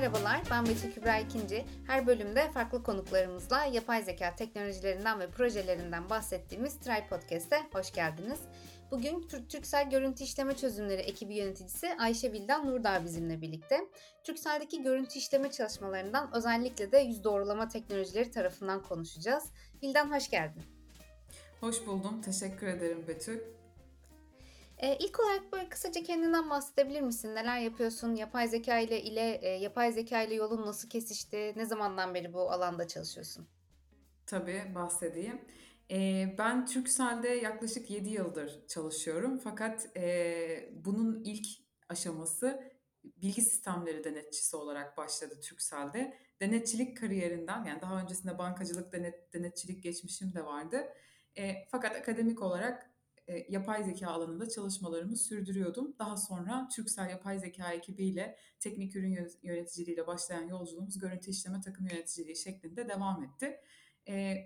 merhabalar. Ben Betül Kübra İkinci. Her bölümde farklı konuklarımızla yapay zeka teknolojilerinden ve projelerinden bahsettiğimiz Try Podcast'e hoş geldiniz. Bugün Türk Türksel Görüntü İşleme Çözümleri ekibi yöneticisi Ayşe Bildan Nurdağ bizimle birlikte. Türksel'deki görüntü işleme çalışmalarından özellikle de yüz doğrulama teknolojileri tarafından konuşacağız. Bildan hoş geldin. Hoş buldum. Teşekkür ederim Betül. E, ilk olarak böyle kısaca kendinden bahsedebilir misin? Neler yapıyorsun? Yapay zeka ile ile e, yapay zeka ile yolun nasıl kesişti? Ne zamandan beri bu alanda çalışıyorsun? Tabii bahsedeyim. E, ben Türkcell'de yaklaşık 7 yıldır çalışıyorum. Fakat e, bunun ilk aşaması bilgi sistemleri denetçisi olarak başladı Türkcell'de. Denetçilik kariyerinden yani daha öncesinde bankacılık denet, denetçilik geçmişim de vardı. E, fakat akademik olarak e, yapay zeka alanında çalışmalarımı sürdürüyordum. Daha sonra Türksel Yapay Zeka ekibiyle teknik ürün yöneticiliğiyle başlayan yolculuğumuz görüntü işleme takım yöneticiliği şeklinde devam etti.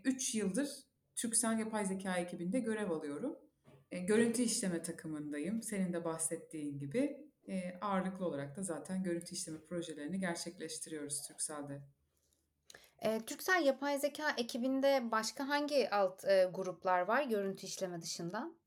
3 e, yıldır Türksel Yapay Zeka ekibinde görev alıyorum. E, görüntü işleme takımındayım. Senin de bahsettiğin gibi ağırlıklı olarak da zaten görüntü işleme projelerini gerçekleştiriyoruz Türksel'de. E, Türksel Yapay Zeka ekibinde başka hangi alt e, gruplar var görüntü işleme dışında?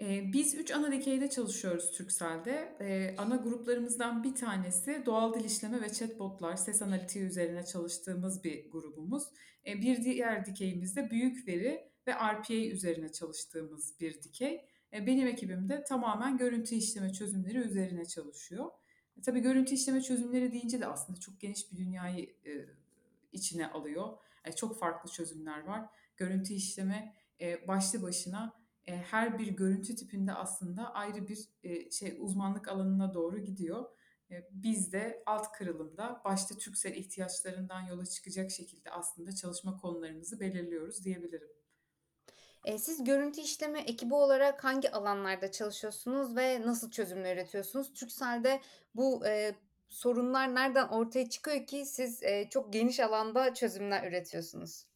Biz üç ana dikeyde çalışıyoruz Türkcell'de. Ana gruplarımızdan bir tanesi doğal dil işleme ve chatbotlar, ses analitiği üzerine çalıştığımız bir grubumuz. Bir diğer dikeyimiz de büyük veri ve RPA üzerine çalıştığımız bir dikey. Benim ekibim de tamamen görüntü işleme çözümleri üzerine çalışıyor. Tabii görüntü işleme çözümleri deyince de aslında çok geniş bir dünyayı içine alıyor. Çok farklı çözümler var. Görüntü işleme başlı başına e, her bir görüntü tipinde aslında ayrı bir e, şey uzmanlık alanına doğru gidiyor. E, biz de alt kırılımda başta Türksel ihtiyaçlarından yola çıkacak şekilde aslında çalışma konularımızı belirliyoruz diyebilirim. Siz görüntü işleme ekibi olarak hangi alanlarda çalışıyorsunuz ve nasıl çözümler üretiyorsunuz? Türksel'de bu e, sorunlar nereden ortaya çıkıyor ki siz e, çok geniş alanda çözümler üretiyorsunuz?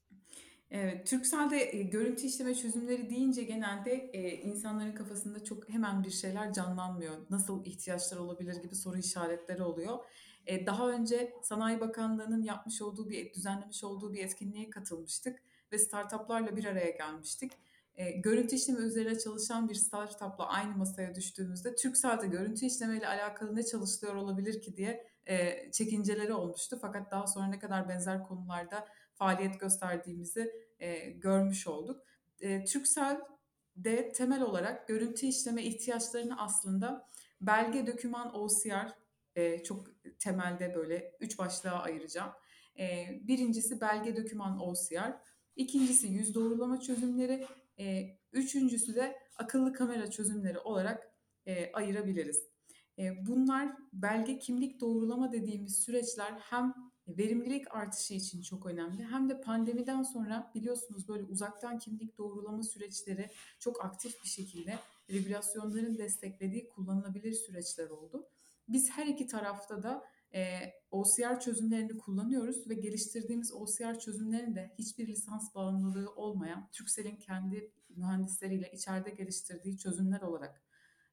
Evet, Turkcell'de e, görüntü işleme çözümleri deyince genelde e, insanların kafasında çok hemen bir şeyler canlanmıyor. Nasıl ihtiyaçlar olabilir gibi soru işaretleri oluyor. E, daha önce Sanayi Bakanlığı'nın yapmış olduğu bir düzenlemiş olduğu bir etkinliğe katılmıştık ve startuplarla bir araya gelmiştik. E, görüntü işleme üzerine çalışan bir startupla aynı masaya düştüğümüzde Turkcell'de görüntü işleme ile alakalı ne çalışılıyor olabilir ki diye e, çekinceleri olmuştu. Fakat daha sonra ne kadar benzer konularda faaliyet gösterdiğimizi e, görmüş olduk. E, Turkcell'de temel olarak görüntü işleme ihtiyaçlarını aslında belge, doküman, OCR e, çok temelde böyle üç başlığa ayıracağım. E, birincisi belge, doküman, OCR. İkincisi yüz doğrulama çözümleri. E, üçüncüsü de akıllı kamera çözümleri olarak e, ayırabiliriz. Bunlar belge kimlik doğrulama dediğimiz süreçler hem verimlilik artışı için çok önemli. Hem de pandemiden sonra biliyorsunuz böyle uzaktan kimlik doğrulama süreçleri çok aktif bir şekilde regülasyonların desteklediği kullanılabilir süreçler oldu. Biz her iki tarafta da e, OCR çözümlerini kullanıyoruz ve geliştirdiğimiz OCR çözümlerinde hiçbir lisans bağımlılığı olmayan Türkcell'in kendi mühendisleriyle içeride geliştirdiği çözümler olarak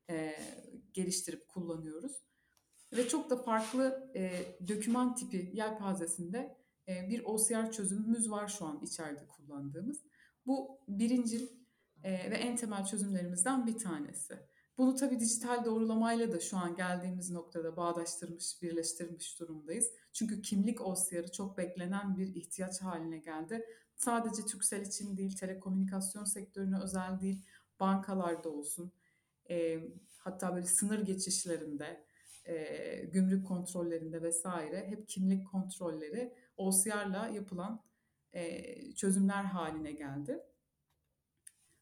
e, geliştirip kullanıyoruz. Ve çok da farklı e, döküman tipi yelpazesinde e, bir OCR çözümümüz var şu an içeride kullandığımız. Bu birinci e, ve en temel çözümlerimizden bir tanesi. Bunu tabii dijital doğrulamayla da şu an geldiğimiz noktada bağdaştırmış, birleştirmiş durumdayız. Çünkü kimlik OCR'ı çok beklenen bir ihtiyaç haline geldi. Sadece Türksel için değil, telekomünikasyon sektörüne özel değil, bankalarda olsun, e, hatta böyle sınır geçişlerinde, e, gümrük kontrollerinde vesaire hep kimlik kontrolleri OCR'la yapılan e, çözümler haline geldi.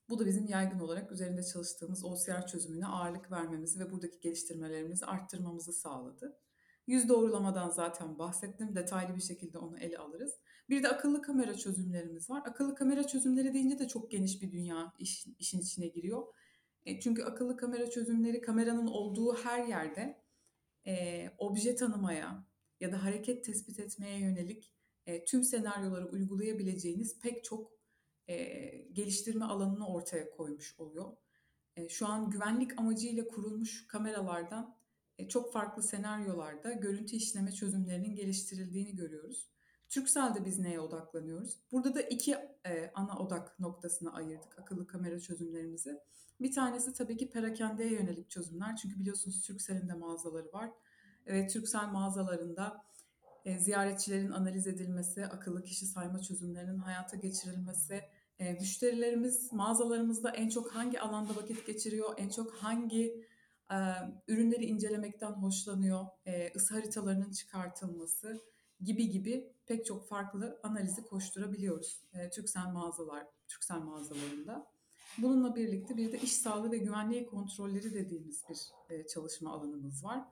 Bu da bizim yaygın olarak üzerinde çalıştığımız OCR çözümüne ağırlık vermemizi ve buradaki geliştirmelerimizi arttırmamızı sağladı. Yüz doğrulamadan zaten bahsettim. Detaylı bir şekilde onu ele alırız. Bir de akıllı kamera çözümlerimiz var. Akıllı kamera çözümleri deyince de çok geniş bir dünya iş, işin içine giriyor. E, çünkü akıllı kamera çözümleri kameranın olduğu her yerde e, obje tanımaya ya da hareket tespit etmeye yönelik e, tüm senaryoları uygulayabileceğiniz pek çok e, geliştirme alanını ortaya koymuş oluyor. E, şu an güvenlik amacıyla kurulmuş kameralardan e, çok farklı senaryolarda görüntü işleme çözümlerinin geliştirildiğini görüyoruz. Turkcell'de biz neye odaklanıyoruz? Burada da iki e, ana odak noktasına ayırdık akıllı kamera çözümlerimizi. Bir tanesi tabii ki perakendeye yönelik çözümler. Çünkü biliyorsunuz Turkcell'in de mağazaları var. Ve Turkcell mağazalarında e, ziyaretçilerin analiz edilmesi, akıllı kişi sayma çözümlerinin hayata geçirilmesi, e, müşterilerimiz mağazalarımızda en çok hangi alanda vakit geçiriyor, en çok hangi e, ürünleri incelemekten hoşlanıyor, e, ısı haritalarının çıkartılması gibi gibi pek çok farklı analizi koşturabiliyoruz e, Türksel mağazalar, Türksel mağazalarında. Bununla birlikte bir de iş sağlığı ve güvenliği kontrolleri dediğimiz bir e, çalışma alanımız var.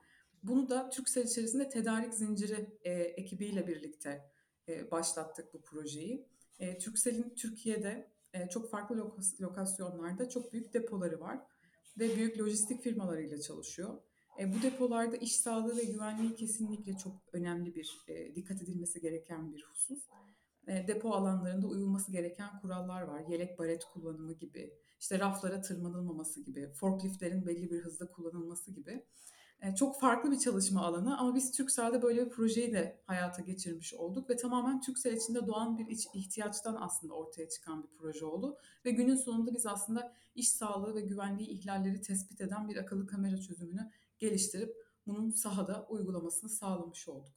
Bunu da Türksel içerisinde tedarik zinciri e, ekibiyle birlikte e, başlattık bu projeyi. E, Turkcell'in Türkiye'de e, çok farklı lokas- lokasyonlarda çok büyük depoları var ve büyük lojistik firmalarıyla çalışıyor. E, bu depolarda iş sağlığı ve güvenliği kesinlikle çok önemli bir e, dikkat edilmesi gereken bir husus. E, depo alanlarında uyulması gereken kurallar var. Yelek baret kullanımı gibi, işte raflara tırmanılmaması gibi, forkliftlerin belli bir hızda kullanılması gibi. E, çok farklı bir çalışma alanı ama biz Türkcell'de böyle bir projeyi de hayata geçirmiş olduk ve tamamen Türksel içinde doğan bir iç, ihtiyaçtan aslında ortaya çıkan bir proje oldu. Ve günün sonunda biz aslında iş sağlığı ve güvenliği ihlalleri tespit eden bir akıllı kamera çözümünü geliştirip bunun sahada uygulamasını sağlamış olduk.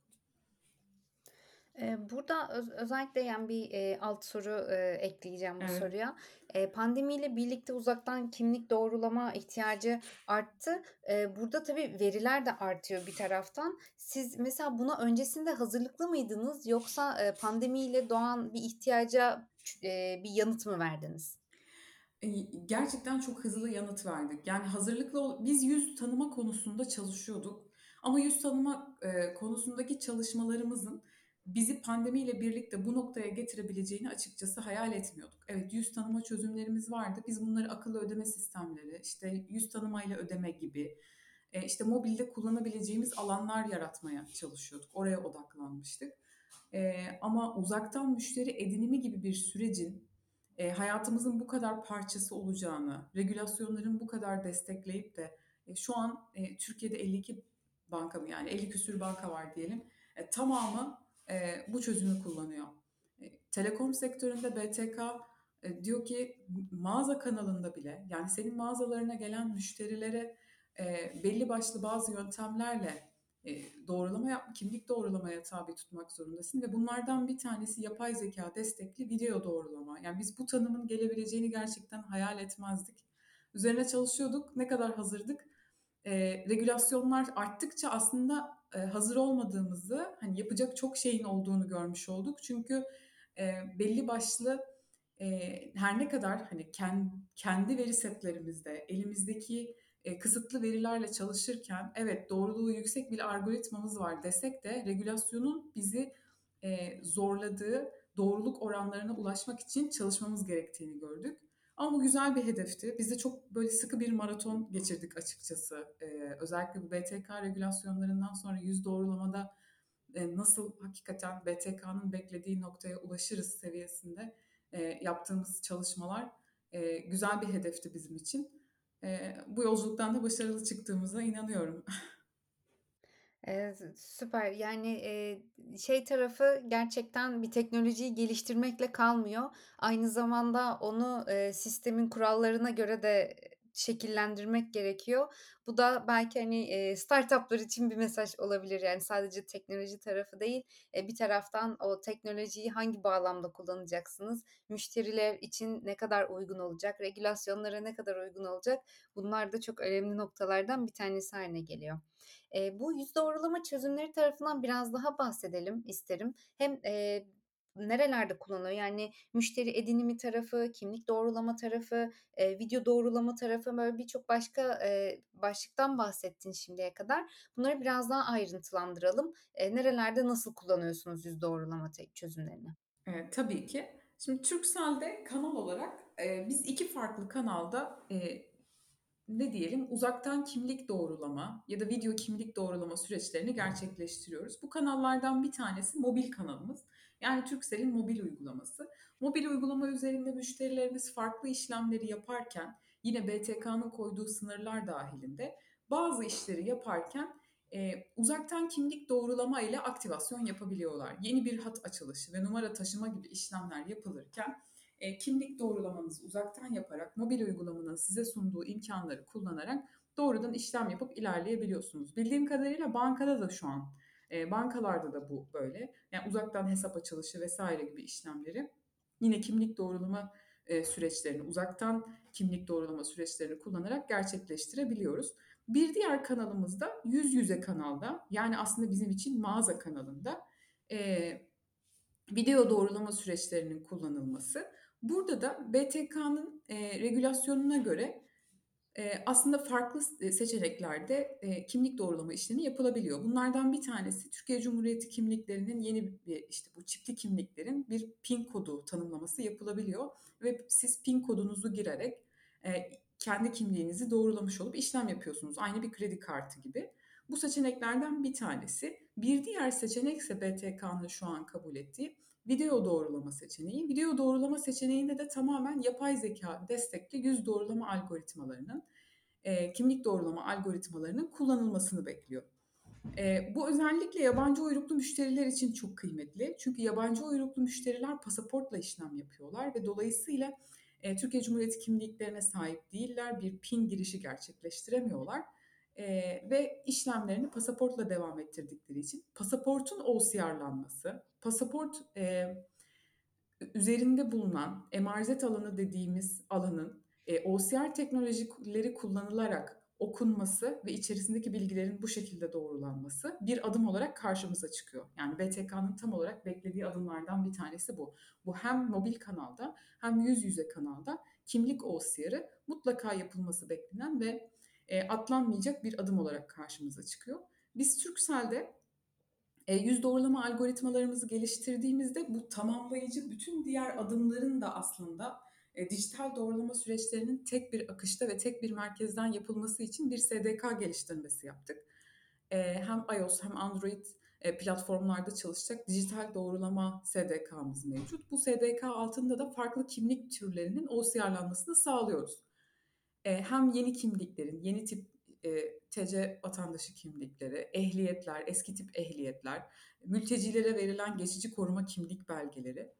Burada öz özellikle yani bir, eee, alt soru, eee, ekleyeceğim bu Evet. soruya. Eee, pandemiyle birlikte uzaktan kimlik doğrulama ihtiyacı arttı. Eee, burada tabii veriler de artıyor bir taraftan. Siz mesela buna öncesinde hazırlıklı mıydınız yoksa, eee, pandemiyle doğan bir ihtiyaca eee, bir yanıt mı verdiniz? Gerçekten çok hızlı yanıt verdik. Yani hazırlıklı biz yüz tanıma konusunda çalışıyorduk ama yüz tanıma, eee, konusundaki çalışmalarımızın bizi pandemiyle birlikte bu noktaya getirebileceğini açıkçası hayal etmiyorduk. Evet, yüz tanıma çözümlerimiz vardı. Biz bunları akıllı ödeme sistemleri, işte yüz tanımayla ödeme gibi, eee, işte mobilde kullanabileceğimiz alanlar yaratmaya çalışıyorduk. Oraya odaklanmıştık. Eee, ama uzaktan müşteri edinimi gibi bir sürecin e, hayatımızın bu kadar parçası olacağını, regülasyonların bu kadar destekleyip de e, şu an e, Türkiye'de 52 banka mı yani 50 küsür banka var diyelim. E, tamamı e, bu çözümü kullanıyor. E, telekom sektöründe BTK e, diyor ki mağaza kanalında bile yani senin mağazalarına gelen müşterilere e, belli başlı bazı yöntemlerle doğrulama yap, kimlik doğrulamaya tabi tutmak zorundasın ve bunlardan bir tanesi yapay zeka destekli video doğrulama. Yani biz bu tanımın gelebileceğini gerçekten hayal etmezdik. Üzerine çalışıyorduk. Ne kadar hazırdık? E, regülasyonlar arttıkça aslında e, hazır olmadığımızı, hani yapacak çok şeyin olduğunu görmüş olduk. Çünkü e, belli başlı e, her ne kadar hani kendi, kendi veri setlerimizde elimizdeki e, kısıtlı verilerle çalışırken evet doğruluğu yüksek bir algoritmamız var desek de regülasyonun bizi e, zorladığı doğruluk oranlarına ulaşmak için çalışmamız gerektiğini gördük. Ama bu güzel bir hedefti. Biz de çok böyle sıkı bir maraton geçirdik açıkçası. Ee, özellikle bu BTK regülasyonlarından sonra yüz doğrulamada e, nasıl hakikaten BTK'nın beklediği noktaya ulaşırız seviyesinde e, yaptığımız çalışmalar e, güzel bir hedefti bizim için. E, bu yolculuktan da başarılı çıktığımıza inanıyorum. Eee, süper. Yani, eee, şey tarafı gerçekten bir teknolojiyi geliştirmekle kalmıyor. Aynı zamanda onu, eee, sistemin kurallarına göre de şekillendirmek gerekiyor. Bu da belki, hani, eee, startup'lar için bir mesaj olabilir. Yani sadece teknoloji tarafı değil, eee, bir taraftan o teknolojiyi hangi bağlamda kullanacaksınız? Müşteriler için ne kadar uygun olacak? Regülasyonlara ne kadar uygun olacak? Bunlar da çok önemli noktalardan bir tanesi hâline geliyor. Eee, bu yüz doğrulama çözümleri tarafından biraz daha bahsedelim isterim. Hem, eee, nerelerde kullanılıyor? Yani müşteri edinimi tarafı, kimlik doğrulama tarafı, eee, video doğrulama tarafı, böyle birçok başka, eee, başlıktan bahsettin şimdiye kadar. Bunları biraz daha ayrıntılandıralım. Eee, nerelerde nasıl kullanıyorsunuz yüz doğrulama çözümlerini? Evet, tabii ki. Şimdi Turkcell'de kanal olarak, eee, biz 2 farklı kanalda, eee, ne diyelim, uzaktan kimlik doğrulama ya da video kimlik doğrulama süreçlerini gerçekleştiriyoruz. Bu kanallardan bir tanesi mobil kanalımız. Yani Turkcell'in mobil uygulaması. Mobil uygulama üzerinde müşterilerimiz farklı işlemleri yaparken yine BTK'nın koyduğu sınırlar dahilinde bazı işleri yaparken e, uzaktan kimlik doğrulama ile aktivasyon yapabiliyorlar. Yeni bir hat açılışı ve numara taşıma gibi işlemler yapılırken e, kimlik doğrulamanızı uzaktan yaparak mobil uygulamanın size sunduğu imkanları kullanarak doğrudan işlem yapıp ilerleyebiliyorsunuz. Bildiğim kadarıyla bankada da şu an, e, bankalarda da bu böyle. Yani uzaktan hesap açılışı vesaire gibi işlemleri yine kimlik doğrulama e, süreçlerini, uzaktan kimlik doğrulama süreçlerini kullanarak gerçekleştirebiliyoruz. Bir diğer kanalımızda yüz yüze kanalda yani aslında bizim için mağaza kanalında e, video doğrulama süreçlerinin kullanılması. Burada da BTK'nın e, regülasyonuna göre aslında farklı seçeneklerde kimlik doğrulama işlemi yapılabiliyor. Bunlardan bir tanesi Türkiye Cumhuriyeti kimliklerinin yeni bir işte bu çipli kimliklerin bir PIN kodu tanımlaması yapılabiliyor ve siz PIN kodunuzu girerek kendi kimliğinizi doğrulamış olup işlem yapıyorsunuz. Aynı bir kredi kartı gibi. Bu seçeneklerden bir tanesi. Bir diğer seçenek ise BTK'nın şu an kabul ettiği video doğrulama seçeneği. Video doğrulama seçeneğinde de tamamen yapay zeka destekli yüz doğrulama algoritmalarının, e, kimlik doğrulama algoritmalarının kullanılmasını bekliyor. E, bu özellikle yabancı uyruklu müşteriler için çok kıymetli. Çünkü yabancı uyruklu müşteriler pasaportla işlem yapıyorlar ve dolayısıyla e, Türkiye Cumhuriyeti kimliklerine sahip değiller, bir PIN girişi gerçekleştiremiyorlar e, ve işlemlerini pasaportla devam ettirdikleri için pasaportun OCR'lanması, pasaport e, üzerinde bulunan emarzet alanı dediğimiz alanın e, OCR teknolojileri kullanılarak okunması ve içerisindeki bilgilerin bu şekilde doğrulanması bir adım olarak karşımıza çıkıyor. Yani BTK'nın tam olarak beklediği adımlardan bir tanesi bu. Bu hem mobil kanalda hem yüz yüze kanalda kimlik OCR'ı mutlaka yapılması beklenen ve e, atlanmayacak bir adım olarak karşımıza çıkıyor. Biz Turkcell'de e, yüz doğrulama algoritmalarımızı geliştirdiğimizde bu tamamlayıcı bütün diğer adımların da aslında e, dijital doğrulama süreçlerinin tek bir akışta ve tek bir merkezden yapılması için bir SDK geliştirmesi yaptık. E, hem iOS hem Android e, platformlarda çalışacak dijital doğrulama SDK'mız mevcut. Bu SDK altında da farklı kimlik türlerinin OCR'lanmasını sağlıyoruz. Hem yeni kimliklerin, yeni tip e, TC vatandaşı kimlikleri, ehliyetler, eski tip ehliyetler, mültecilere verilen geçici koruma kimlik belgeleri.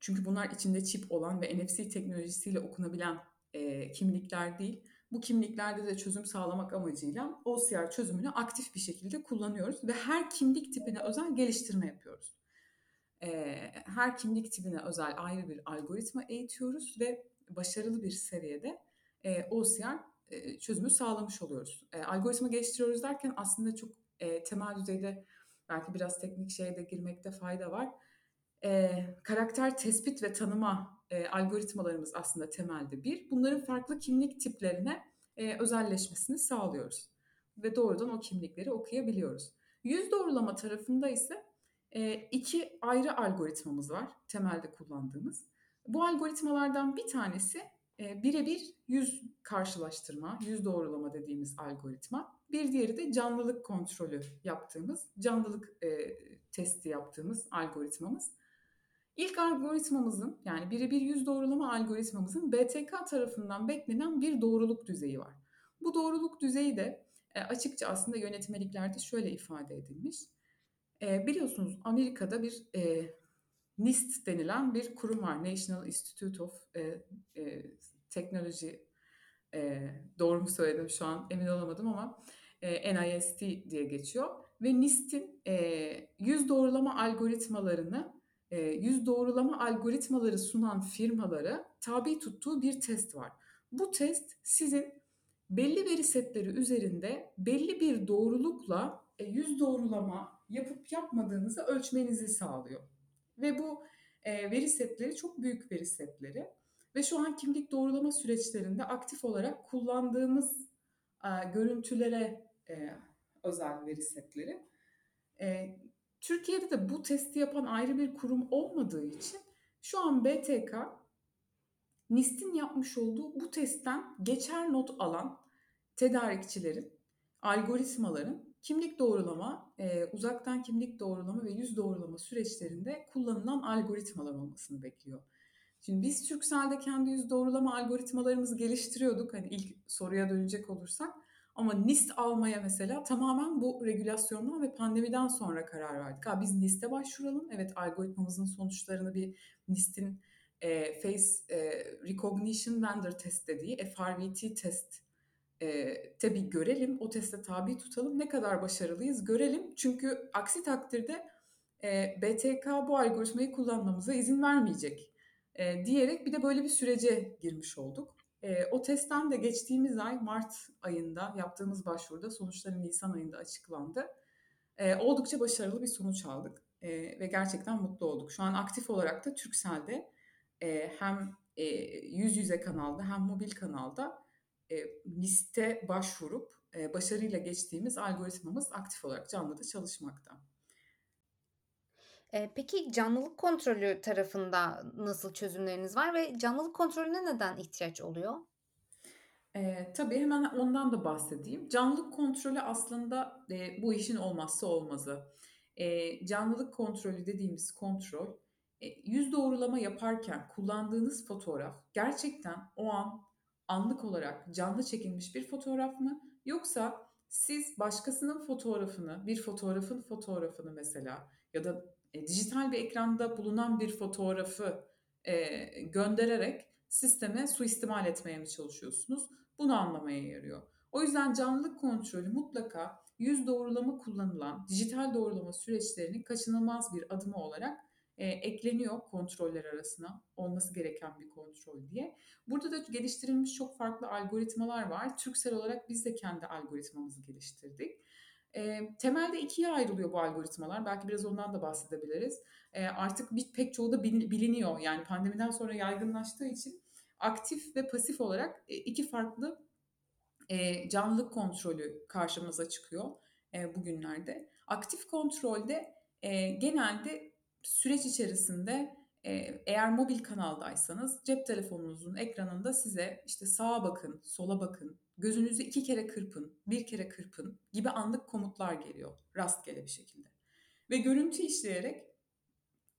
Çünkü bunlar içinde çip olan ve NFC teknolojisiyle okunabilen e, kimlikler değil. Bu kimliklerde de çözüm sağlamak amacıyla OCR çözümünü aktif bir şekilde kullanıyoruz ve her kimlik tipine özel geliştirme yapıyoruz. E, her kimlik tipine özel ayrı bir algoritma eğitiyoruz ve başarılı bir seviyede e, OCR e, çözümü sağlamış oluyoruz. E, algoritma geliştiriyoruz derken aslında çok e, temel düzeyde belki biraz teknik şeye de girmekte fayda var. E, karakter tespit ve tanıma e, algoritmalarımız aslında temelde bir. Bunların farklı kimlik tiplerine e, özelleşmesini sağlıyoruz. Ve doğrudan o kimlikleri okuyabiliyoruz. Yüz doğrulama tarafında ise e, iki ayrı algoritmamız var temelde kullandığımız. Bu algoritmalardan bir tanesi birebir yüz karşılaştırma, yüz doğrulama dediğimiz algoritma. Bir diğeri de canlılık kontrolü yaptığımız, canlılık e, testi yaptığımız algoritmamız. İlk algoritmamızın yani birebir yüz doğrulama algoritmamızın BTK tarafından beklenen bir doğruluk düzeyi var. Bu doğruluk düzeyi de e, açıkça aslında yönetmeliklerde şöyle ifade edilmiş. E, biliyorsunuz Amerika'da bir e, NIST denilen bir kurum var. National Institute of e, e, Technology. E, doğru mu söyledim şu an emin olamadım ama e, NIST diye geçiyor. Ve NIST'in e, yüz doğrulama algoritmalarını, e, yüz doğrulama algoritmaları sunan firmalara tabi tuttuğu bir test var. Bu test sizin belli veri setleri üzerinde belli bir doğrulukla e, yüz doğrulama yapıp yapmadığınızı ölçmenizi sağlıyor. Ve bu e, veri setleri çok büyük veri setleri. Ve şu an kimlik doğrulama süreçlerinde aktif olarak kullandığımız e, görüntülere e, özel veri setleri. E, Türkiye'de de bu testi yapan ayrı bir kurum olmadığı için şu an BTK NIST'in yapmış olduğu bu testten geçer not alan tedarikçilerin, algoritmaların kimlik doğrulama, uzaktan kimlik doğrulama ve yüz doğrulama süreçlerinde kullanılan algoritmalar olmasını bekliyor. Şimdi biz Türkcell'de kendi yüz doğrulama algoritmalarımızı geliştiriyorduk. Hani ilk soruya dönecek olursak. Ama NIST almaya mesela tamamen bu regülasyondan ve pandemiden sonra karar verdik. Ha, biz NIST'e başvuralım. Evet algoritmamızın sonuçlarını bir NIST'in e, Face e, Recognition Vendor Test dediği FRVT test e, tabii görelim, o teste tabi tutalım, ne kadar başarılıyız görelim. Çünkü aksi takdirde e, BTK bu algoritmayı kullanmamıza izin vermeyecek e, diyerek bir de böyle bir sürece girmiş olduk. E, o testten de geçtiğimiz ay Mart ayında yaptığımız başvuruda sonuçları Nisan ayında açıklandı. E, oldukça başarılı bir sonuç aldık e, ve gerçekten mutlu olduk. Şu an aktif olarak da Turkcell'de e, hem e, yüz yüze kanalda hem mobil kanalda e, liste başvurup e, başarıyla geçtiğimiz algoritmamız aktif olarak canlıda çalışmakta. Eee, peki canlılık kontrolü tarafında nasıl çözümleriniz var ve canlılık kontrolüne neden ihtiyaç oluyor? Eee, tabii hemen ondan da bahsedeyim. Canlılık kontrolü aslında, eee, bu işin olmazsa olmazı. Eee, canlılık kontrolü dediğimiz kontrol, eee, yüz doğrulama yaparken kullandığınız fotoğraf gerçekten o an anlık olarak canlı çekilmiş bir fotoğraf mı? Yoksa siz başkasının fotoğrafını, bir fotoğrafın fotoğrafını mesela ya da e, dijital bir ekranda bulunan bir fotoğrafı e, göndererek sisteme suistimal etmeye mi çalışıyorsunuz? Bunu anlamaya yarıyor. O yüzden canlılık kontrolü mutlaka yüz doğrulama kullanılan dijital doğrulama süreçlerinin kaçınılmaz bir adımı olarak e, ekleniyor kontroller arasına olması gereken bir kontrol diye. Burada da geliştirilmiş çok farklı algoritmalar var. Türksel olarak biz de kendi algoritmamızı geliştirdik. E, temelde ikiye ayrılıyor bu algoritmalar. Belki biraz ondan da bahsedebiliriz. E, artık bir, pek çoğu da biliniyor. Yani pandemiden sonra yaygınlaştığı için aktif ve pasif olarak iki farklı e, canlılık kontrolü karşımıza çıkıyor e, bugünlerde. Aktif kontrolde e, genelde süreç içerisinde e, eğer mobil kanaldaysanız cep telefonunuzun ekranında size işte sağa bakın, sola bakın, gözünüzü iki kere kırpın, bir kere kırpın gibi anlık komutlar geliyor rastgele bir şekilde. Ve görüntü işleyerek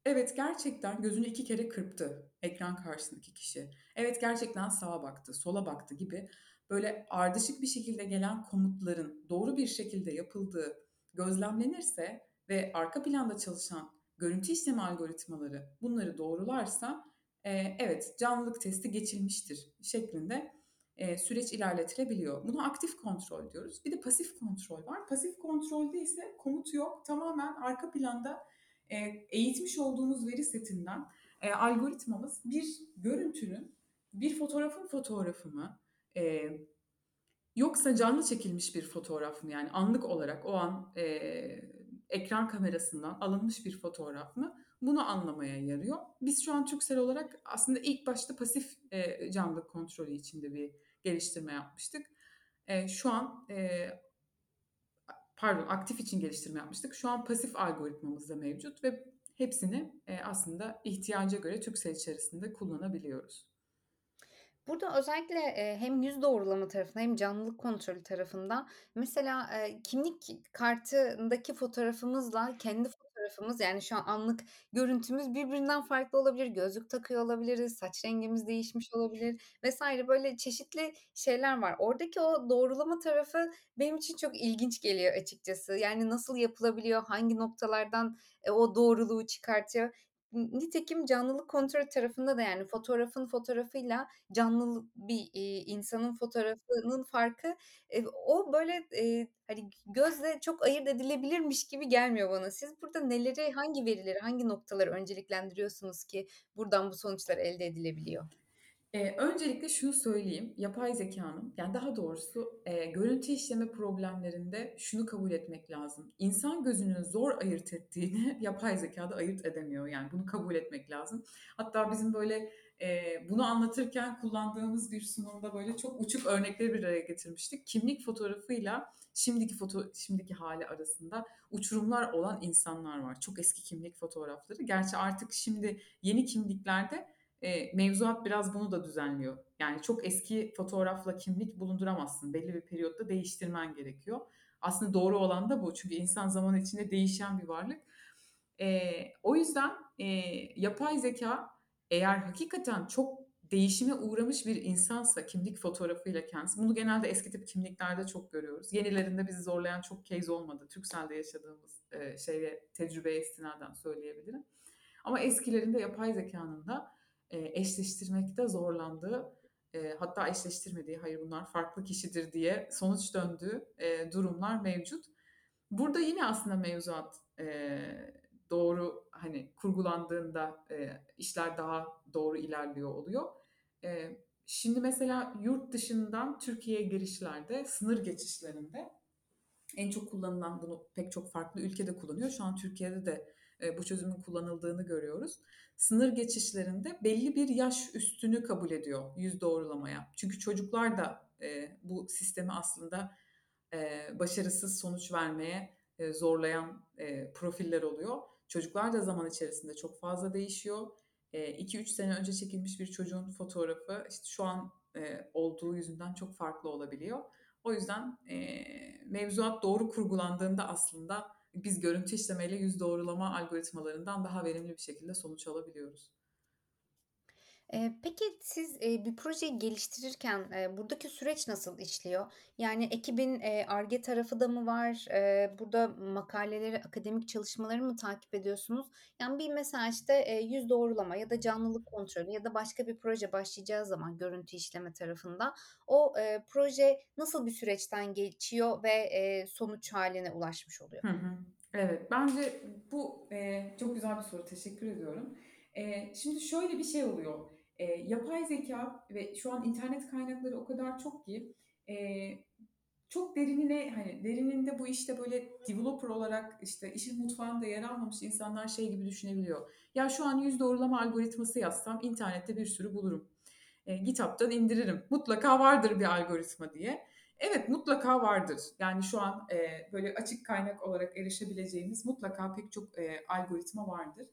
evet gerçekten gözünü iki kere kırptı ekran karşısındaki kişi. Evet gerçekten sağa baktı, sola baktı gibi böyle ardışık bir şekilde gelen komutların doğru bir şekilde yapıldığı gözlemlenirse ve arka planda çalışan görüntü işleme algoritmaları bunları doğrularsa e, evet canlılık testi geçilmiştir şeklinde e, süreç ilerletilebiliyor. Buna aktif kontrol diyoruz. Bir de pasif kontrol var. Pasif kontrolde ise komut yok. Tamamen arka planda e, eğitmiş olduğumuz veri setinden e, algoritmamız bir görüntünün bir fotoğrafın fotoğrafı mı e, yoksa canlı çekilmiş bir fotoğraf mı yani anlık olarak o an ekran kamerasından alınmış bir fotoğraf mı bunu anlamaya yarıyor. Biz şu an Türksel olarak aslında ilk başta pasif e, canlılık kontrolü içinde bir geliştirme yapmıştık. E, şu an e, pardon aktif için geliştirme yapmıştık. Şu an pasif algoritmamız da mevcut ve hepsini e, aslında ihtiyaca göre Türksel içerisinde kullanabiliyoruz. Burada özellikle, hem yüz doğrulama tarafında hem canlılık kontrolü tarafında mesela, kimlik kartındaki fotoğrafımızla kendi fotoğrafımız, yani, şu an anlık görüntümüz birbirinden farklı olabilir. Gözlük takıyor olabiliriz, saç rengimiz değişmiş olabilir vs. böyle çeşitli şeyler var. Oradaki o doğrulama tarafı benim için çok ilginç geliyor açıkçası. Yani, nasıl yapılabiliyor, hangi noktalardan, eee, o doğruluğu çıkartıyor? Nitekim canlılık kontrolü tarafında da, yani, fotoğrafın fotoğrafıyla canlı bir, iii, insanın fotoğrafının farkı, eee, o böyle, eee, hani, gözle çok ayırt edilebilirmiş gibi gelmiyor bana. Siz burada neleri, hangi verileri, hangi noktaları önceliklendiriyorsunuz ki buradan bu sonuçlar elde edilebiliyor? Eee, öncelikle şunu söyleyeyim, yapay zekânın, yani, daha doğrusu, eee, görüntü işleme problemlerinde şunu kabul etmek lazım. İnsan gözünün zor ayırt ettiğini yapay zekâ da ayırt edemiyor. Yani, bunu kabul etmek lazım. Hatta bizim böyle, eee, bunu anlatırken kullandığımız bir sunumda böyle çok uçuk örnekleri bir araya getirmiştik. Kimlik fotoğrafıyla şimdiki foto şimdiki hâli arasında uçurumlar olan insanlar var. Çok eski kimlik fotoğrafları. Gerçi artık şimdi yeni kimliklerde e, mevzuat biraz bunu da düzenliyor. Yani çok eski fotoğrafla kimlik bulunduramazsın. Belli bir periyotta değiştirmen gerekiyor. Aslında doğru olan da bu. Çünkü insan zaman içinde değişen bir varlık. E, o yüzden e, yapay zeka eğer hakikaten çok değişime uğramış bir insansa kimlik fotoğrafıyla kendisi, bunu genelde eski tip kimliklerde çok görüyoruz. Yenilerinde bizi zorlayan çok case olmadı. Türkcell'de yaşadığımız e, şeye, tecrübeye istinaden söyleyebilirim. Ama eskilerinde yapay zekanın da e, eşleştirmekte zorlandığı, e, hatta eşleştirmediği, hayır bunlar farklı kişidir diye sonuç döndüğü e, durumlar mevcut. Burada yine aslında mevzuat e, doğru hani kurgulandığında işler daha doğru ilerliyor oluyor. Şimdi mesela yurt dışından Türkiye'ye girişlerde, sınır geçişlerinde en çok kullanılan bunu pek çok farklı ülkede kullanıyor. Şu an Türkiye'de de bu çözümün kullanıldığını görüyoruz. Sınır geçişlerinde belli bir yaş üstünü kabul ediyor yüz doğrulamaya. Çünkü çocuklar da e, bu sistemi aslında e, başarısız sonuç vermeye e, zorlayan e, profiller oluyor. Çocuklar da zaman içerisinde çok fazla değişiyor. 2-3 e, sene önce çekilmiş bir çocuğun fotoğrafı işte şu an e, olduğu yüzünden çok farklı olabiliyor. O yüzden e, mevzuat doğru kurgulandığında aslında biz görüntü işlemeyle yüz doğrulama algoritmalarından daha verimli bir şekilde sonuç alabiliyoruz. Peki siz, bir projeyi geliştirirken, buradaki süreç nasıl işliyor? Yani ekibin, Ar-Ge tarafı da mı var? burada makaleleri, akademik çalışmaları mı takip ediyorsunuz? Yani bir mesela, işte, yüz doğrulama ya da canlılık kontrolü ya da başka bir proje başlayacağı zaman görüntü işleme tarafında o, proje nasıl bir süreçten geçiyor ve, sonuç haline ulaşmış oluyor? Evet, bence bu, çok güzel bir soru. Teşekkür ediyorum. Şimdi şöyle bir şey oluyor. Eee, yapay zeka ve şu an internet kaynakları o kadar çok ki, eee, çok derinine, hani, derininde bu işte böyle developer olarak, işte, işin mutfağında yer almamış insanlar şey gibi düşünebiliyor. Ya, şu an yüz doğrulama algoritması yazsam internette bir sürü bulurum. Eee, GitHub'tan indiririm. Mutlaka vardır bir algoritma diye. Evet, mutlaka vardır. Yani şu an, eee, böyle açık kaynak olarak erişebileceğimiz mutlaka pek çok, eee, algoritma vardır.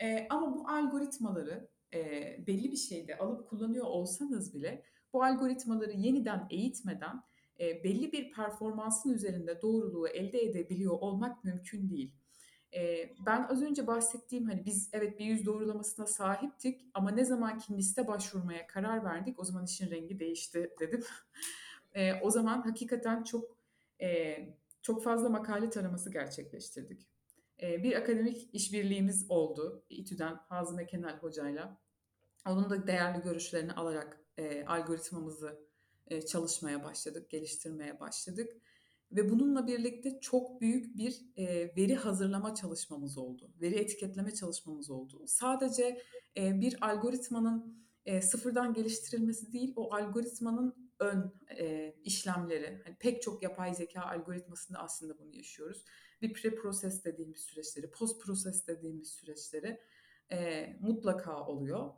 Eee, ama bu algoritmaları e, belli bir şeyde alıp kullanıyor olsanız bile bu algoritmaları yeniden eğitmeden e, belli bir performansın üzerinde doğruluğu elde edebiliyor olmak mümkün değil. E, ben az önce bahsettiğim hani biz evet bir yüz doğrulamasına sahiptik ama ne zaman ki liste başvurmaya karar verdik o zaman işin rengi değişti dedim. e, o zaman hakikaten çok e, çok fazla makale taraması gerçekleştirdik. E, bir akademik işbirliğimiz oldu. İTÜ'den Hazım Ekenel hocayla. Onun da değerli görüşlerini alarak e, algoritmamızı e, çalışmaya başladık, geliştirmeye başladık. Ve bununla birlikte çok büyük bir e, veri hazırlama çalışmamız oldu. Veri etiketleme çalışmamız oldu. Sadece e, bir algoritmanın e, sıfırdan geliştirilmesi değil, o algoritmanın ön e, işlemleri. Hani pek çok yapay zeka algoritmasında aslında bunu yaşıyoruz. Bir pre-process dediğimiz süreçleri, post-process dediğimiz süreçleri e, mutlaka oluyor.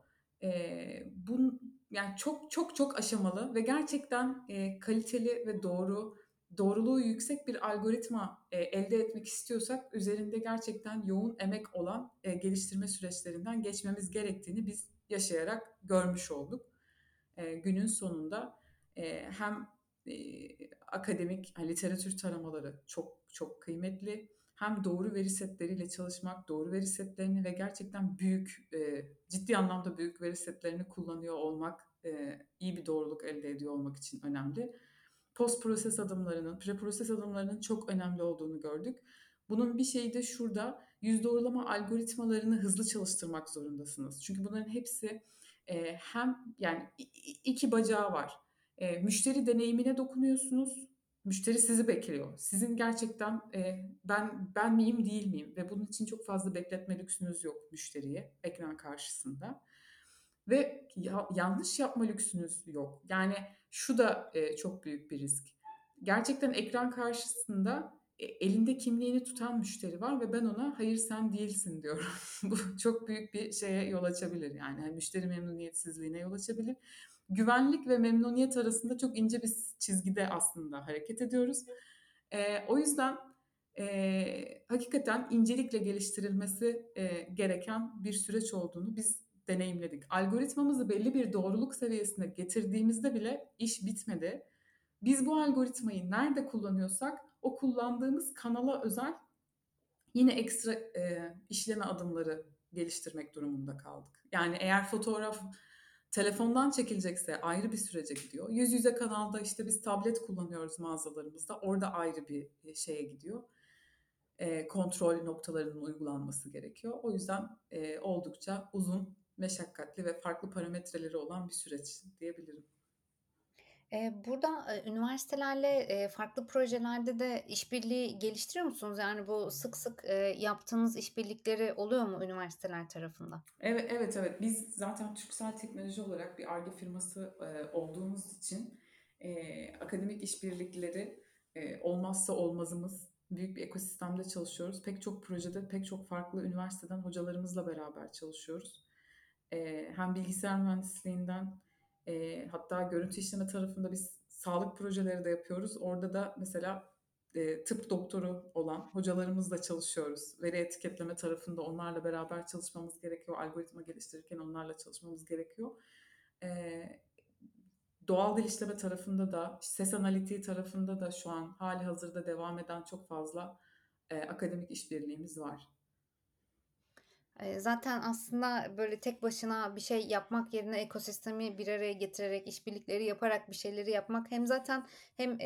E, bun, yani çok çok çok aşamalı ve gerçekten e, kaliteli ve doğru, doğruluğu yüksek bir algoritma e, elde etmek istiyorsak üzerinde gerçekten yoğun emek olan e, geliştirme süreçlerinden geçmemiz gerektiğini biz yaşayarak görmüş olduk. E, günün sonunda e, hem e, akademik literatür taramaları çok çok kıymetli hem doğru veri setleriyle çalışmak, doğru veri setlerini ve gerçekten büyük, e, ciddi anlamda büyük veri setlerini kullanıyor olmak, e, iyi bir doğruluk elde ediyor olmak için önemli. Post proses adımlarının, pre proses adımlarının çok önemli olduğunu gördük. Bunun bir şeyi de şurada, yüz doğrulama algoritmalarını hızlı çalıştırmak zorundasınız. Çünkü bunların hepsi e, hem yani iki bacağı var. E, müşteri deneyimine dokunuyorsunuz müşteri sizi bekliyor. Sizin gerçekten e, ben ben miyim değil miyim ve bunun için çok fazla bekletme lüksünüz yok müşteriye ekran karşısında. Ve ya, yanlış yapma lüksünüz yok. Yani şu da e, çok büyük bir risk. Gerçekten ekran karşısında e, elinde kimliğini tutan müşteri var ve ben ona hayır sen değilsin diyorum. Bu çok büyük bir şeye yol açabilir yani. yani müşteri memnuniyetsizliğine yol açabilir güvenlik ve memnuniyet arasında çok ince bir çizgide aslında hareket ediyoruz. E, o yüzden e, hakikaten incelikle geliştirilmesi e, gereken bir süreç olduğunu biz deneyimledik. Algoritmamızı belli bir doğruluk seviyesine getirdiğimizde bile iş bitmedi. Biz bu algoritmayı nerede kullanıyorsak o kullandığımız kanala özel yine ekstra e, işleme adımları geliştirmek durumunda kaldık. Yani eğer fotoğraf Telefondan çekilecekse ayrı bir sürece gidiyor. Yüz yüze kanalda işte biz tablet kullanıyoruz mağazalarımızda. Orada ayrı bir e, şeye gidiyor. E, kontrol noktalarının uygulanması gerekiyor. O yüzden e, oldukça uzun, meşakkatli ve farklı parametreleri olan bir süreç diyebilirim. Burada üniversitelerle farklı projelerde de işbirliği geliştiriyor musunuz? Yani bu sık sık yaptığınız işbirlikleri oluyor mu üniversiteler tarafından? Evet, evet, evet. Biz zaten Türksel Teknoloji olarak bir Ar-Ge firması olduğumuz için akademik işbirlikleri olmazsa olmazımız. Büyük bir ekosistemde çalışıyoruz. Pek çok projede, pek çok farklı üniversiteden hocalarımızla beraber çalışıyoruz. Hem bilgisayar mühendisliğinden e, hatta görüntü işleme tarafında biz sağlık projeleri de yapıyoruz. Orada da mesela e, tıp doktoru olan hocalarımızla çalışıyoruz. Veri etiketleme tarafında onlarla beraber çalışmamız gerekiyor. Algoritma geliştirirken onlarla çalışmamız gerekiyor. E, doğal dil işleme tarafında da, ses analitiği tarafında da şu an hali hazırda devam eden çok fazla e, akademik işbirliğimiz var. Zaten aslında böyle tek başına bir şey yapmak yerine ekosistemi bir araya getirerek, işbirlikleri yaparak bir şeyleri yapmak hem zaten hem,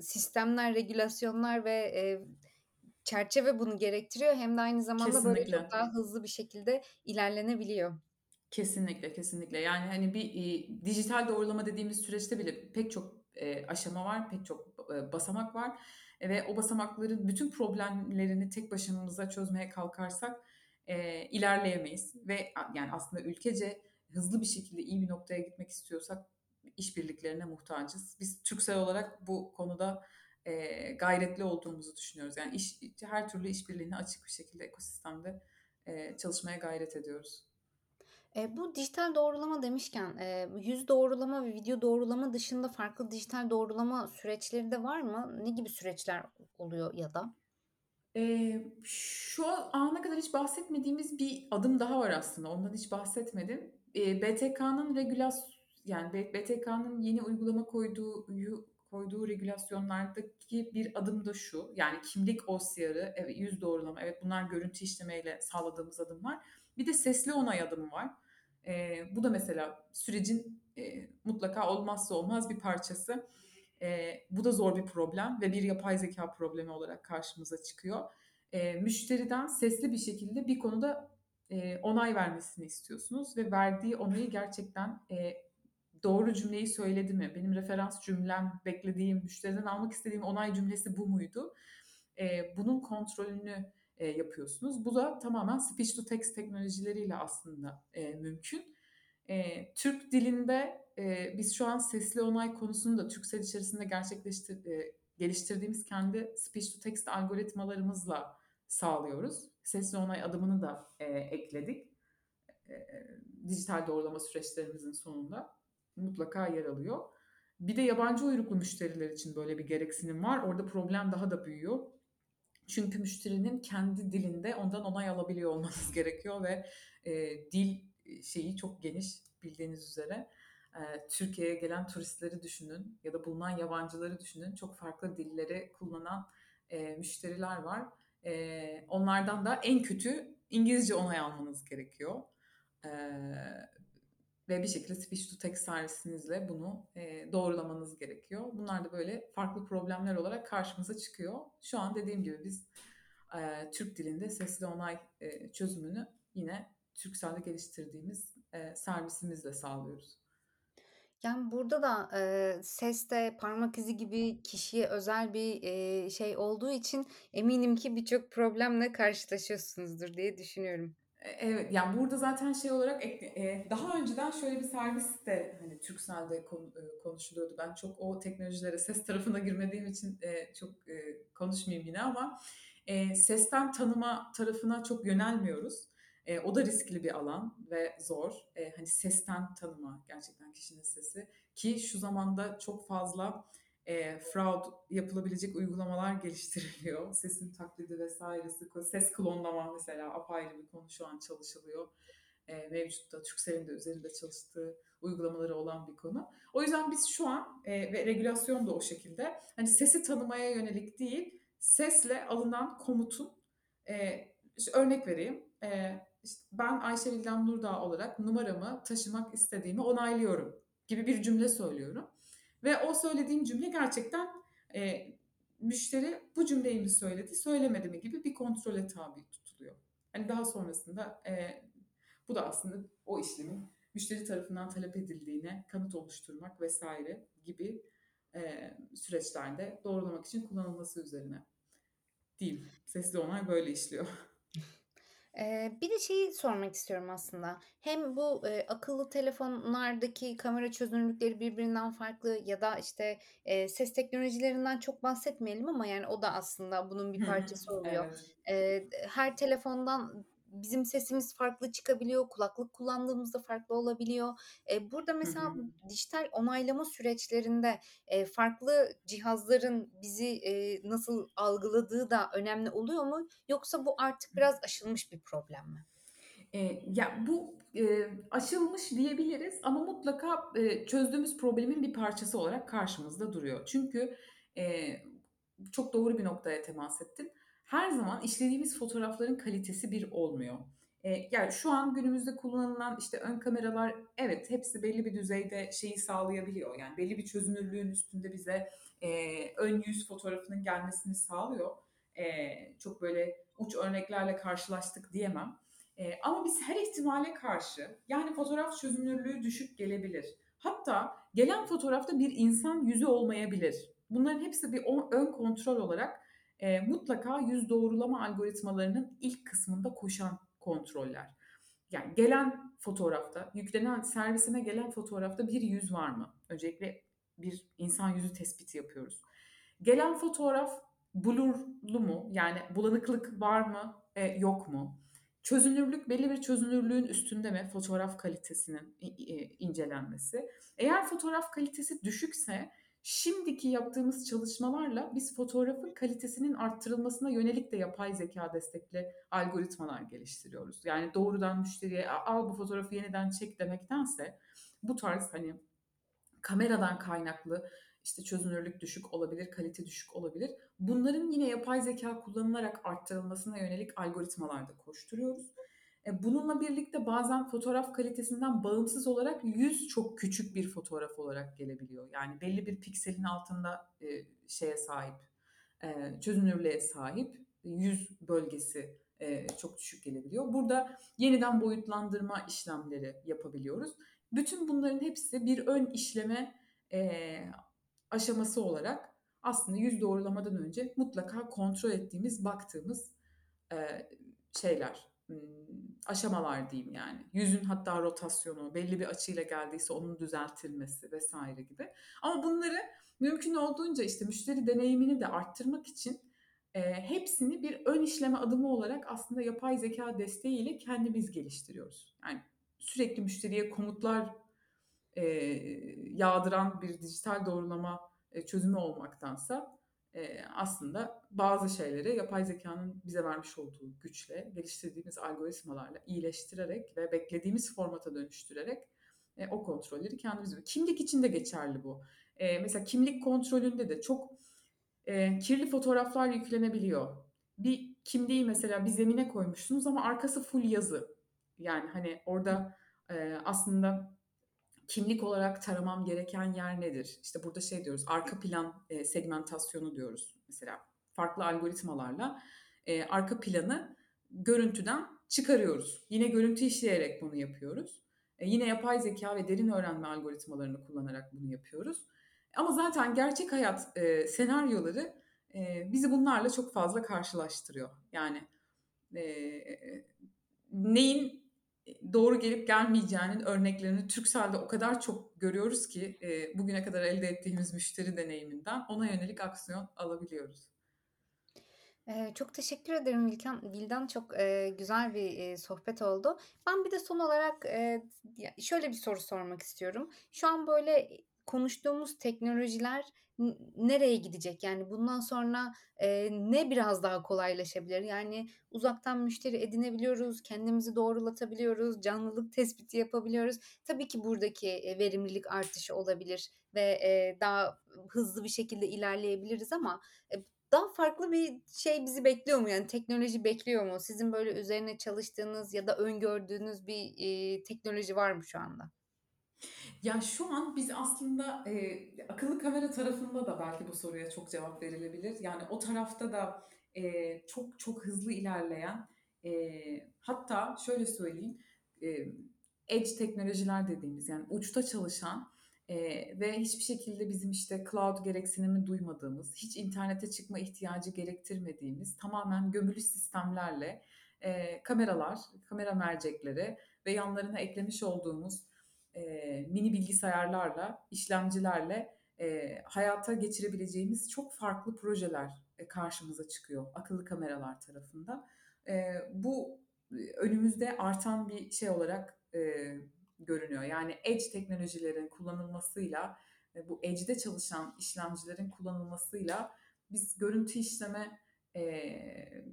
sistemler, regülasyonlar ve, çerçeve bunu gerektiriyor hem de aynı zamanda böyle çok daha hızlı bir şekilde ilerlenebiliyor. Kesinlikle, kesinlikle. Yani, hani, bir, iii, dijital doğrulama dediğimiz süreçte bile pek çok, eee, aşama var, pek çok, eee, basamak var, ve o basamakların bütün problemlerini tek başımıza çözmeye kalkarsak e, ilerleyemeyiz. Ve yani aslında ülkece hızlı bir şekilde iyi bir noktaya gitmek istiyorsak işbirliklerine muhtacız. Biz Türksel olarak bu konuda e, gayretli olduğumuzu düşünüyoruz. Yani iş, her türlü işbirliğine açık bir şekilde ekosistemde e, çalışmaya gayret ediyoruz. E, bu dijital doğrulama demişken e, yüz doğrulama ve video doğrulama dışında farklı dijital doğrulama süreçleri de var mı? Ne gibi süreçler oluyor ya da? Eee, şu ana kadar hiç bahsetmediğimiz bir adım daha var aslında. Ondan hiç bahsetmedim. Eee, BTK'nın regülas yani BTK'nın yeni uygulama koyduğu koyduğu regülasyonlardaki bir adım da şu. Yani kimlik OCR'ı, evet yüz doğrulama, evet bunlar görüntü işlemeyle sağladığımız adımlar. Bir de sesli onay adımı var. Eee, bu da mesela sürecin eee, mutlaka olmazsa olmaz bir parçası. E, bu da zor bir problem ve bir yapay zeka problemi olarak karşımıza çıkıyor. E, müşteriden sesli bir şekilde bir konuda e, onay vermesini istiyorsunuz ve verdiği onayı gerçekten e, doğru cümleyi söyledi mi? Benim referans cümlem, beklediğim, müşteriden almak istediğim onay cümlesi bu muydu? E, bunun kontrolünü e, yapıyorsunuz. Bu da tamamen speech to text teknolojileriyle aslında e, mümkün. E, Türk dilinde e, biz şu an sesli onay konusunu da Türksel içerisinde gerçekleştir, e, geliştirdiğimiz kendi speech to text algoritmalarımızla sağlıyoruz. Sesli onay adımını da e, ekledik. E, dijital doğrulama süreçlerimizin sonunda mutlaka yer alıyor. Bir de yabancı uyruklu müşteriler için böyle bir gereksinim var. Orada problem daha da büyüyor. Çünkü müşterinin kendi dilinde ondan onay alabiliyor olmanız gerekiyor ve e, dil şeyi çok geniş bildiğiniz üzere. Türkiye'ye gelen turistleri düşünün ya da bulunan yabancıları düşünün. Çok farklı dilleri kullanan müşteriler var. Onlardan da en kötü İngilizce onay almanız gerekiyor. Ve bir şekilde speech to text servisinizle bunu doğrulamanız gerekiyor. Bunlar da böyle farklı problemler olarak karşımıza çıkıyor. Şu an dediğim gibi biz Türk dilinde sesli onay çözümünü yine Türkcell'de geliştirdiğimiz servisimizle sağlıyoruz. Yani, burada da, eee, ses de parmak izi gibi kişiye özel bir, eee, şey olduğu için eminim ki birçok problemle karşılaşıyorsunuzdur diye düşünüyorum. E evet, yani, burada zaten şey olarak ek daha önceden şöyle bir servis de, hani, Turkcell'de konu eee, konuşuluyordu. Ben çok o teknolojilere, ses tarafına girmediğim için, eee, çok, eee, konuşmayayım yine ama, eee, sesten tanıma tarafına çok yönelmiyoruz. E, o da riskli bir alan ve zor. E, hani sesten tanıma gerçekten kişinin sesi. Ki şu zamanda çok fazla e, fraud yapılabilecek uygulamalar geliştiriliyor. Sesin taklidi vesairesi, ses klonlama mesela apayrı bir konu şu an çalışılıyor. E, mevcutta Türkcell'in de üzerinde çalıştığı uygulamaları olan bir konu. O yüzden biz şu an e, ve regülasyon da o şekilde hani sesi tanımaya yönelik değil, sesle alınan komutun e, işte örnek vereyim. E, işte ben Ayşe Vildan Nurdağ olarak numaramı taşımak istediğimi onaylıyorum gibi bir cümle söylüyorum. Ve o söylediğim cümle gerçekten e, müşteri bu cümleyi mi söyledi, söylemedi mi gibi bir kontrole tabi tutuluyor. Hani daha sonrasında e, bu da aslında o işlemin müşteri tarafından talep edildiğine kanıt oluşturmak vesaire gibi e, süreçlerde doğrulamak için kullanılması üzerine diyeyim. Sesli onay böyle işliyor. Eee, bir de şeyi sormak istiyorum aslında. Hem bu, eee, akıllı telefonlardaki kamera çözünürlükleri birbirinden farklı ya da, işte, eee, ses teknolojilerinden çok bahsetmeyelim ama yani o da aslında bunun bir parçası oluyor. Evet. Eee, her telefondan bizim sesimiz farklı çıkabiliyor, kulaklık kullandığımızda farklı olabiliyor. Eee, burada mesela hı. dijital onaylama süreçlerinde, eee, farklı cihazların bizi, eee, nasıl algıladığı da önemli oluyor mu? Yoksa bu artık biraz aşılmış bir problem mi? Eee, ya, bu, eee, aşılmış diyebiliriz ama mutlaka, eee, çözdüğümüz problemin bir parçası olarak karşımızda duruyor. Çünkü, eee, çok doğru bir noktaya temas ettin. Her zaman işlediğimiz fotoğrafların kalitesi bir olmuyor. Eee, yani, şu an günümüzde kullanılan, işte, ön kameralar evet, hepsi belli bir düzeyde şeyi sağlayabiliyor. Yani, belli bir çözünürlüğün üstünde bize, eee, ön yüz fotoğrafının gelmesini sağlıyor. Eee, çok böyle uç örneklerle karşılaştık diyemem. Eee, ama biz her ihtimale karşı, yani, fotoğraf çözünürlüğü düşük gelebilir. Hatta gelen fotoğrafta bir insan yüzü olmayabilir. Bunların hepsi bir ön kontrol olarak, eee, mutlaka yüz doğrulama algoritmalarının ilk kısmında koşan kontroller. Yani, gelen fotoğrafta, yüklenen servisime gelen fotoğrafta bir yüz var mı? Öncelikle bir insan yüzü tespiti yapıyoruz. Gelen fotoğraf blur'lu mu? Yani, bulanıklık var mı, eee, yok mu? Çözünürlük belli bir çözünürlüğün üstünde mi fotoğraf kalitesinin incelenmesi? Eğer fotoğraf kalitesi düşükse şimdiki yaptığımız çalışmalarla biz fotoğrafın kalitesinin arttırılmasına yönelik de yapay zekâ destekli algoritmalar geliştiriyoruz. Yani, doğrudan müşteriye "A al bu fotoğrafı yeniden çek." demektense bu tarz, hani, kameradan kaynaklı, işte, çözünürlük düşük olabilir, kalite düşük olabilir. Bunların yine yapay zekâ kullanılarak arttırılmasına yönelik algoritmalar da koşturuyoruz. E, bununla birlikte bazen fotoğraf kalitesinden bağımsız olarak yüz çok küçük bir fotoğraf olarak gelebiliyor. Yani, belli bir pikselin altında, eee, şeye sahip, eee, çözünürlüğe sahip yüz bölgesi, çok düşük gelebiliyor. Burada yeniden boyutlandırma işlemleri yapabiliyoruz. Bütün bunların hepsi bir ön işleme, aşaması olarak aslında yüz doğrulamadan önce mutlaka kontrol ettiğimiz, baktığımız, şeyler, aşamalar diyeyim yani. Yüzün hatta rotasyonu, belli bir açıyla geldiyse onun düzeltilmesi vesaire gibi. Ama bunları mümkün olduğunca, işte, müşteri deneyimini de arttırmak için, eee, hepsini bir ön işleme adımı olarak aslında yapay zekâ desteğiyle kendimiz geliştiriyoruz. Yani, sürekli müşteriye komutlar, eee, yağdıran bir dijital doğrulama, eee, çözümü olmaktansa, eee, aslında bazı şeyleri yapay zekânın bize vermiş olduğu güçle, geliştirdiğimiz algoritmalarla iyileştirerek ve beklediğimiz formata dönüştürerek, eee, o kontrolleri kendimiz Kimlik için de geçerli bu. Eee, mesela kimlik kontrolünde de çok, eee, kirli fotoğraflar yüklenebiliyor. Bir kimliği mesela bir zemine koymuşsunuz ama arkası full yazı. Yani, hani, orada, eee, aslında kimlik olarak taramam gereken yer nedir? İşte, burada şey diyoruz, arka plan, eee, segmentasyonu diyoruz mesela. Farklı algoritmalarla, eee, arka planı görüntüden çıkarıyoruz. Yine görüntü işleyerek bunu yapıyoruz. E, yine yapay zekâ ve derin öğrenme algoritmalarını kullanarak bunu yapıyoruz. Ama zaten gerçek hayat, eee, senaryoları, eee, bizi bunlarla çok fazla karşılaştırıyor. Yani, eee, neyin, eee, doğru gelip gelmeyeceğinin örneklerini Turkcell'de o kadar çok görüyoruz ki, eee, bugüne kadar elde ettiğimiz müşteri deneyiminden ona yönelik aksiyon alabiliyoruz. Eee, çok teşekkür ederim Vilkan Vildan. Çok, eee, güzel bir, eee, sohbet oldu. Ben bir de son olarak, ya, şöyle bir soru sormak istiyorum. Şu an böyle, konuştuğumuz teknolojiler nereye gidecek? Yani bundan sonra, eee, ne biraz daha kolaylaşabilir? Yani uzaktan müşteri edinebiliyoruz, kendimizi doğrulatabiliyoruz, canlılık tespiti yapabiliyoruz. Tabii ki buradaki, eee, verimlilik artışı olabilir ve, eee, daha hızlı bir şekilde ilerleyebiliriz ama, e Daha farklı bir şey bizi bekliyor mu? Yani teknoloji bekliyor mu? Sizin böyle üzerine çalıştığınız ya da öngördüğünüz bir, eee, teknoloji var mı şu anda? Ya, şu an biz aslında, eee, akıllı kamera tarafında da belki bu soruya çok cevap verilebilir. Yani o tarafta da, eee, çok çok hızlı ilerleyen, eee, hatta şöyle söyleyeyim, emm, edge teknolojiler dediğimiz yani uçta çalışan, eee, ve hiçbir şekilde bizim işte cloud gereksinimi duymadığımız, hiç internete çıkma ihtiyacı gerektirmediğimiz tamamen gömülü sistemlerle, eee, kameralar, kamera mercekleri ve yanlarına eklemiş olduğumuz, eee, mini bilgisayarlarla, işlemcilerle, eee, hayata geçirebileceğimiz çok farklı projeler, eee, karşımıza çıkıyor akıllı kameralar tarafında. Eee, bu, eee, önümüzde artan bir şey olarak, eee, görünüyor. Yani edge teknolojilerin kullanılmasıyla, eee, bu edge'de çalışan işlemcilerin kullanılmasıyla biz görüntü işleme, eee,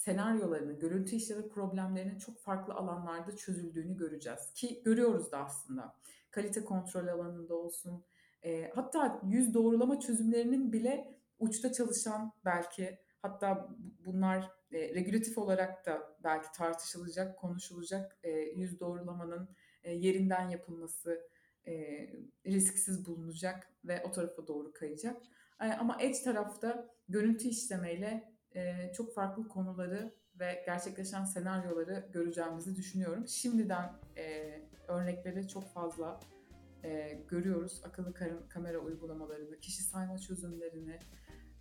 senaryolarını, görüntü işleme problemlerinin çok farklı alanlarda çözüldüğünü göreceğiz ki görüyoruz da aslında. Kalite kontrol alanında olsun, eee, hatta yüz doğrulama çözümlerinin bile uçta çalışan belki hatta bu bunlar, eee, regülatif olarak da belki tartışılacak, konuşulacak, eee, yüz doğrulamanın, eee, yerinden yapılması, eee, risksiz bulunacak ve o tarafa doğru kayacak. Eee, ama edge tarafta görüntü işlemeyle, eee, çok farklı konuları ve gerçekleşen senaryoları göreceğimizi düşünüyorum. Şimdiden, eee, örnekleri çok fazla, eee, görüyoruz. Akıllı kamera uygulamalarını, kişi sayma çözümlerini,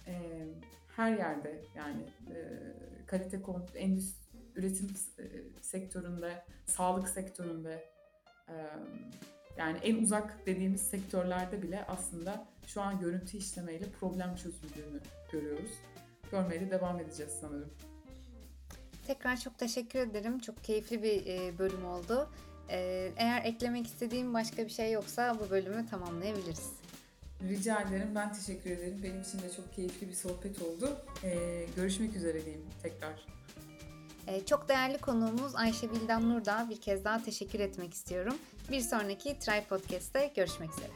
eee, her yerde yani, eee, kalite kont endüs üretim eee, sektöründe, sağlık sektöründe, emm, yani en uzak dediğimiz sektörlerde bile aslında şu an görüntü işlemeyle problem çözüldüğünü görüyoruz. Görmeye de devam edeceğiz sanırım. Tekrar çok teşekkür ederim. Çok keyifli bir, eee, bölüm oldu. Eee, eğer eklemek istediğin başka bir şey yoksa bu bölümü tamamlayabiliriz. Rica ederim. Ben teşekkür ederim. Benim için de çok keyifli bir sohbet oldu. Eee, görüşmek üzere diyeyim tekrar. Çok değerli konuğumuz Ayşe Bildan Nur'da bir kez daha teşekkür etmek istiyorum. Bir sonraki Try Podcast'te görüşmek üzere.